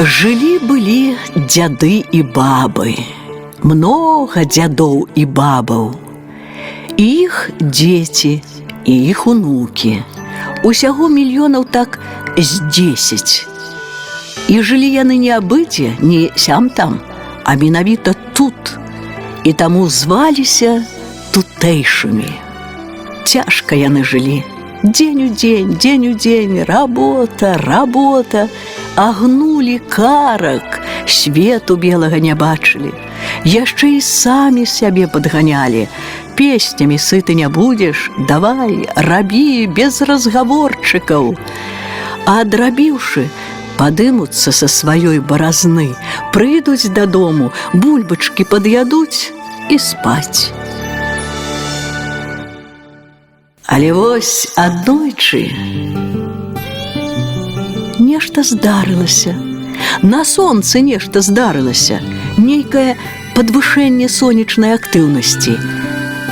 Жылі-былі дзяды і бабы, много дзядоў і бабаў. Іх дзеці і іх унукі. Усяго мільёнаў так з 10. І жылі яны не абыдзе, не сям там, а менавіта тут. І таму зваліся тутэйшымі. Цяжка яны жылі. Дзень у дзень, дзень у дзень, работа, работа, агнулі карак, свету белага не бачылі. Яшчэ і самі сябе падганялі. Песнямі сыты не будзеш, давай, рабі без разгаворчыкаў. А адрабіўшы, падымуцца са сваёй баразны, прыйдуць дадому, бульбачкі пад'ядуць і спаць. Але вось аднойчы нешта здарылася. На сонцы нешта здарылася, нейкае падвышэнне сонечнай актыўнасці.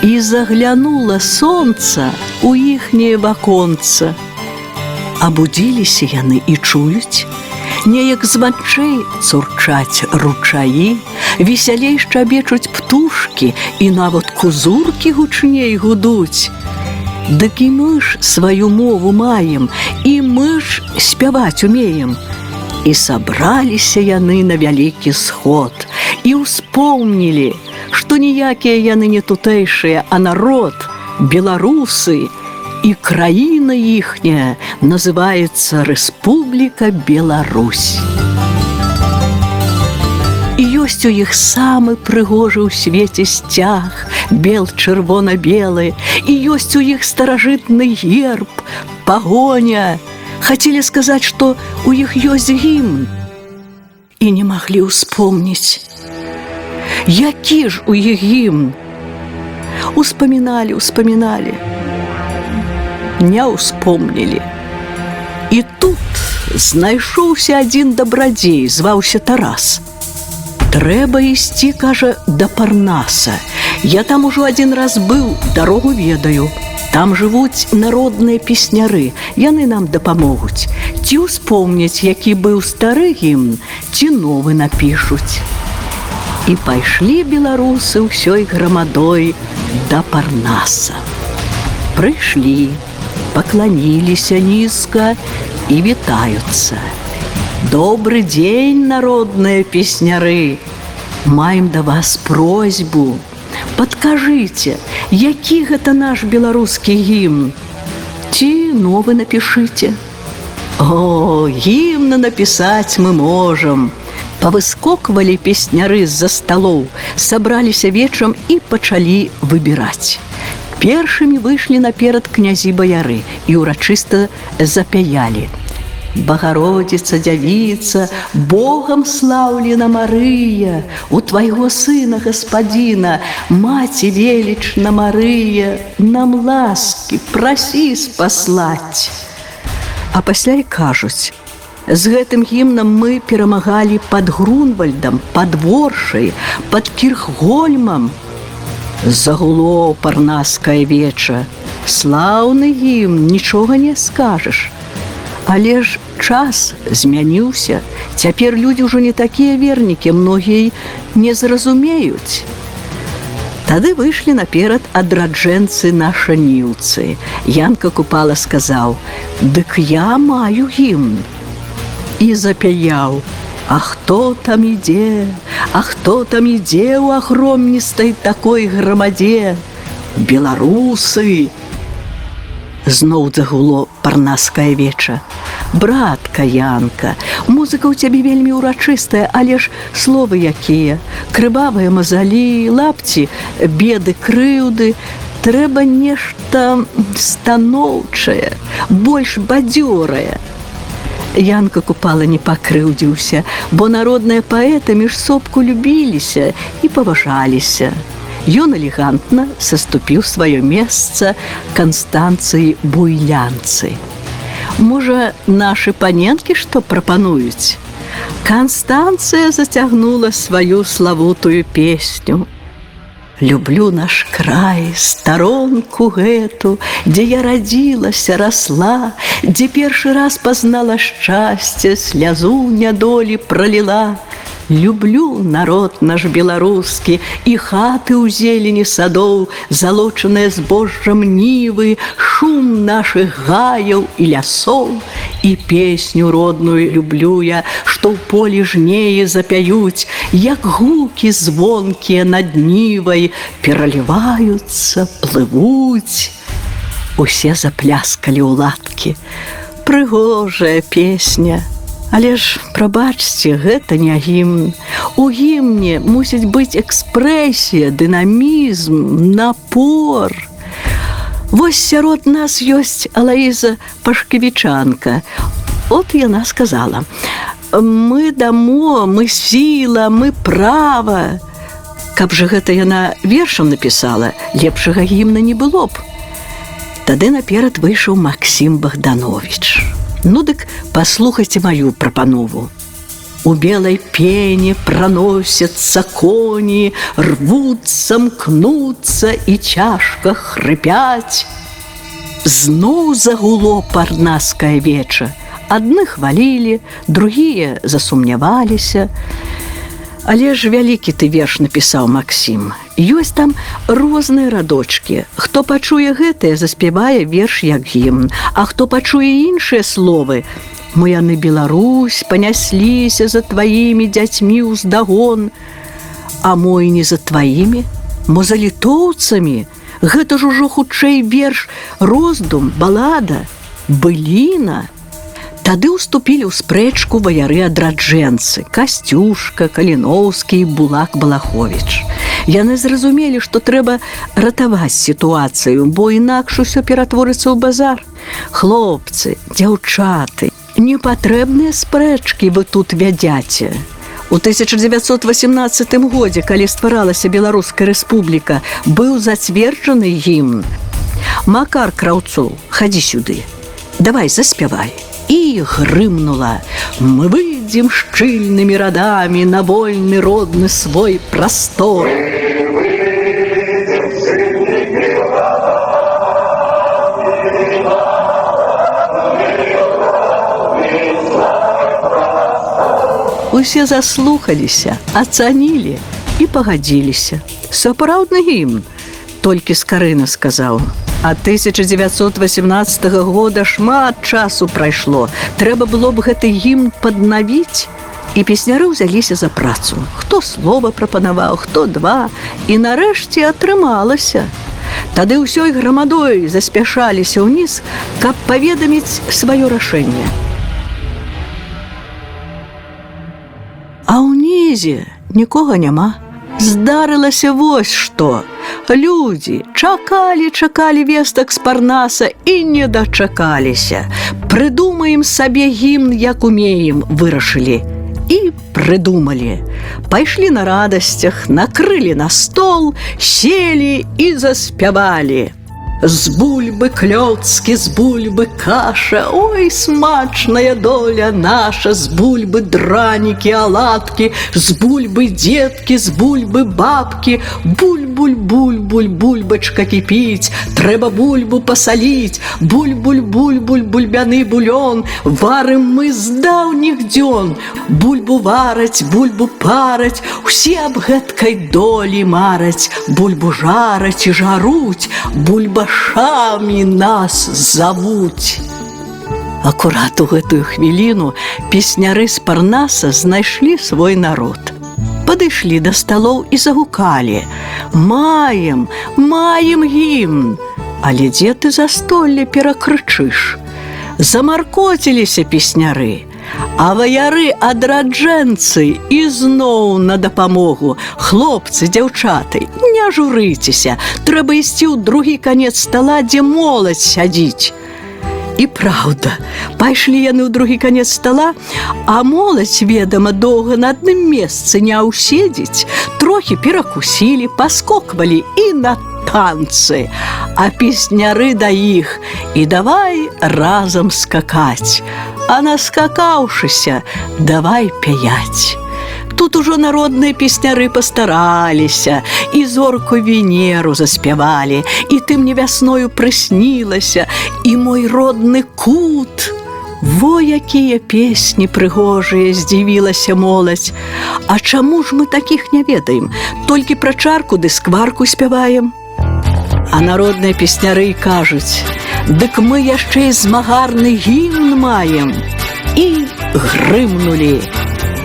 І заглянула сонца у іхняе ваконца. Абудзіліся яны і чуюць, Неяк з вачэй цурчаць ручаі, весялей шчабечуць птушкі і нават кузуркі гучней гудуць. Дык і мы ж сваю мову маем, і мы ж спяваць умеем. І сабраліся яны на вялікі сход і ўспомнілі, што ніякія яны не тутэйшыя, а народ, беларусы, і краіна іхняя называецца Рэспубліка Беларусь. Ёсць у іх самы прыгожы ў свеце сцяг, бел чырвона-белы, і ёсць у іх старажытны герб, пагоня. Хацелі сказаць, што у іх ёсць гімн і не маглі ўспомніць. Які ж у іх гімн? Успаміналі, успаміналі, не ўспомнілі. І тут знайшоўся адзін дабрадзей, зваўся Тарас. Трэба ісці, кажа, да парнаса. Я там ужо адзін раз быў, дарогу ведаю. Там жывуць народныя песняры, яны нам дапамогуць. Ці ўспомняць, які быў стары гімн, ці новы напішуць. І пайшлі беларусы ўсёй грамадой да парнаса. Прыйшлі, пакланіліся нізка і вітаюцца. Добры дзень, народныя песняры. Маем да вас просьбу. Падкажыце, які гэта наш беларускі гімн? Ці новы напішыце. О, гімна напісаць мы можам. Павыскоквалі песняры з-за сталоў, сабраліся вечам і пачалі выбіраць. Першымі выйшлі наперад князі баяры і ўрачыста запяялі. Багародзіца дзявіца, Богам слаўлена Марыя, У твайго сына гаспадзіна, Маці велічна Марыя, нам ласкі, прасі спаслаць. А пасля і кажуць: З гэтым гімнам мы перамагалі пад грунвальдам, пад воршай, пад кірхгольмам. Загуло парнаскае веча. Слаўны гімн, нічога не скажаш. Але ж час змяніўся. Цяпер людзі ўжо не такія вернікі, многія не зразумеюць. Тады выйшлі наперад адраджэнцы нашаніўцы. Янка купала сказаў: « Дык я маю гімн. І запяяў: « А хто там ідзе? А хто там ідзе ў агромністай такой грамадзе? Беларусы! Зноў загуло парнаскае веча. Братка Янка, музыка ў цябе вельмі ўрачыстая, але ж словы якія, крывавыя мазалі, лапці, беды, крыўды, трэба нешта станоўчае, больш бадзёрае. Янка купала не пакрыўдзіўся, бо народныя паэты між сопку любіліся і паважаліся. Ён элегантна саступіў сваё месца канстанцыі буйлянцы. Можа, нашы паненкі што прапануюць. Канстанцыя зацягнула сваю славутую песню. Люблю наш край, старонку гэту, дзе я радзілася, расла, дзе першы раз пазнала шчасце, слязу нядолі проліла. Люблю народ наш беларускі і хаты ў зелені садоў, залочаныя збожжам нівы, шум нашых гаяў і лясоў і песню родную люблю я, што ў полі жнее запяюць, як гукі звонкія над нівай пераліваюцца, плывуць. Усе запляскалі ў латкі. Прыгожая песня, Але ж прабачце, гэта не гімн. У гімне мусіць быць экспрэсія, дынамізм, напор. Вось сярод нас ёсць Алаіза Пашкевічанка. От яна сказала: « Мы дамо, мы сіла, мы права. Каб жа гэта яна вершам напісала, лепшага гімна не было б. Тады наперад выйшаў Макссім Богданович. Ну дык паслухайце маю прапанову. У белой пене проносятся кони, рвутся, мкнутся и цяжка хрыпять. Зноў загуло парнаскае веча. Адны хвалілі, другія засумняваліся. Але ж вялікі ты верш напісаў Макссім. Ёсць там розныя радочки. Хто пачуе гэтае, заспявае верш як гімн, А хто пачуе іншыя словы, Мы яны Беларусь панясліся за тваімі дзяцьмі ўздагон, А мой не за тваімі, мо за літоўцамі, Гэта ж ужо хутчэй верш, роздум, балада, быліна, Тады ўступілі ў спрэчку ваяры адраджэнцы, касцюшка, каліноўскі, булак Балахович. Яны зразумелі, што трэба ратаваць сітуацыю, бо інакш усё ператворыцца ў базар. Хлопцы, дзяўчаты, непатрэбныя спрэчкі вы тут вядзяце. У 1918 годзе, калі стваралася Беларуская рэспубліка, быў зацверджаны гімн. Макар краўцоў, хадзі сюды. Давай заспявай і грымнула. Мы выйдзем шчыльнымі радамі на вольны родны свой прастор. Усе заслухаліся, ацанілі і пагадзіліся. Сапраўдны гімн, толькі скарына сказаў: А 1918 года шмат часу прайшло. Трэба было б гэты гімн паднавіць. І песняры ўзяліся за працу. Хто слова прапанаваў, хто два і нарэшце атрымалася. Тады ўсёй грамадой заспяшаліся ўніз, каб паведаміць сваё рашэнне. А ўнізе нікога няма. Здарылася вось што. Людзі чакалі, чакалі вестак з парнаса і не дачакаліся. Прыдумаем сабе гімн, як умеем, вырашылі. І прыдумалі. Пайшлі на радасцях, накрылі на стол, селі і заспявалі. З бульбы клёцкі, з бульбы каша, Ой, смачная доля наша, з бульбы дранікі, аладкі, з бульбы дзеткі, з бульбы бабкі, буль-буль-буль-буль, бульбачка кіпіць, трэба бульбу пасаліць, буль-буль-буль-буль, бульбяны булён, варым мы з даўніх дзён, Бульбу вараць, бульбу параць, усе аб гэткай долі мараць, бульбу жараць і жаруць, бульба грашамі нас завуць. Акурат у гэтую хвіліну песняры з парнаса знайшлі свой народ. Падышлі да сталоў і загукалі: Маем, маем гімн, Але дзе ты застолле перакрычыш. Замаркоціліся песняры, А ваяры адраджэнцы ізноў на дапамогу. Хлопцы, дзяўчаты, не журыцеся, трэба ісці ў другі канец стала, дзе моладзь сядзіць. І праўда, пайшлі яны ў другі канец стала, а моладзь, ведама, доўга на адным месцы не ўседзіць, трохі перакусілі, паскоквалі і на танцы, а песняры да іх і давай разам скакаць. А наскакаўшыся, давай пяяць. Тут ужо народныя песняры пастараліся, і зорку Венеру заспявалі, і ты мне вясною прыснілася, і мой родны кут. Во якія песні прыгожыя здзівілася моладзь. А чаму ж мы такіх не ведаем? Толькі пра чарку ды скварку спяваем. А народныя песняры кажуць: Дык мы яшчэ і змагарны гімн маем і грымнули.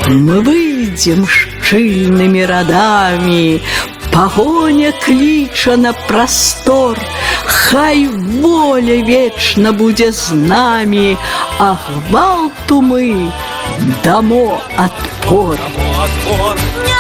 Мы выйдзем шчыльнымі радамі, Пагоня кліча на прастор, Хай воля вечна будзе з намі, А гвалту мы дамо адпор. отпор. Няхай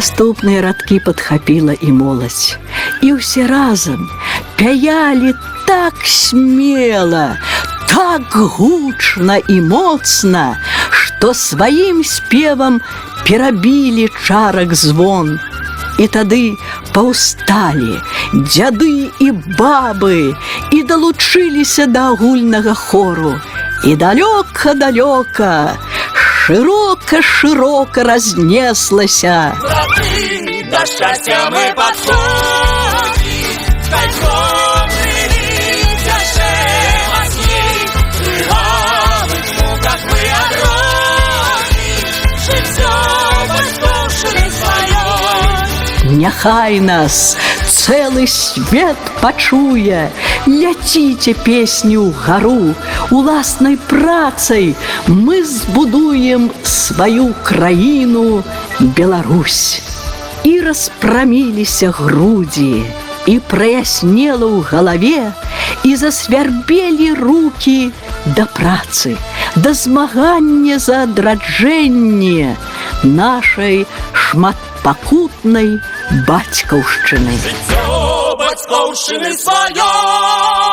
Наступныя радкі падхапіла і моладзь. І ўсе разам пяялі так смела, так гучна і моцна, што сваім спевам перабілі чарак звон. І тады паўсталі дзяды і бабы і далучыліся да агульнага хору. І далёка-далёка, шырока-шырока разнеслася. браты, до счастья мы подходим. Кольцом прилетяше масней, Прыгавых муках мы огромим, Жыццё бацькоўшчыны сваёй. Няхай нас цэлы свет пачуе, ляціце песню гару, уласнай працай мы збудуем сваю краіну Беларусь. І распраміліся грудзі, і праяснела ў галаве, і засвярбелі руки да працы, да змагання за адраджэнне нашай шматпакутнай бацькаўшчыны. Жыццё бацькоўшчыны сваёй.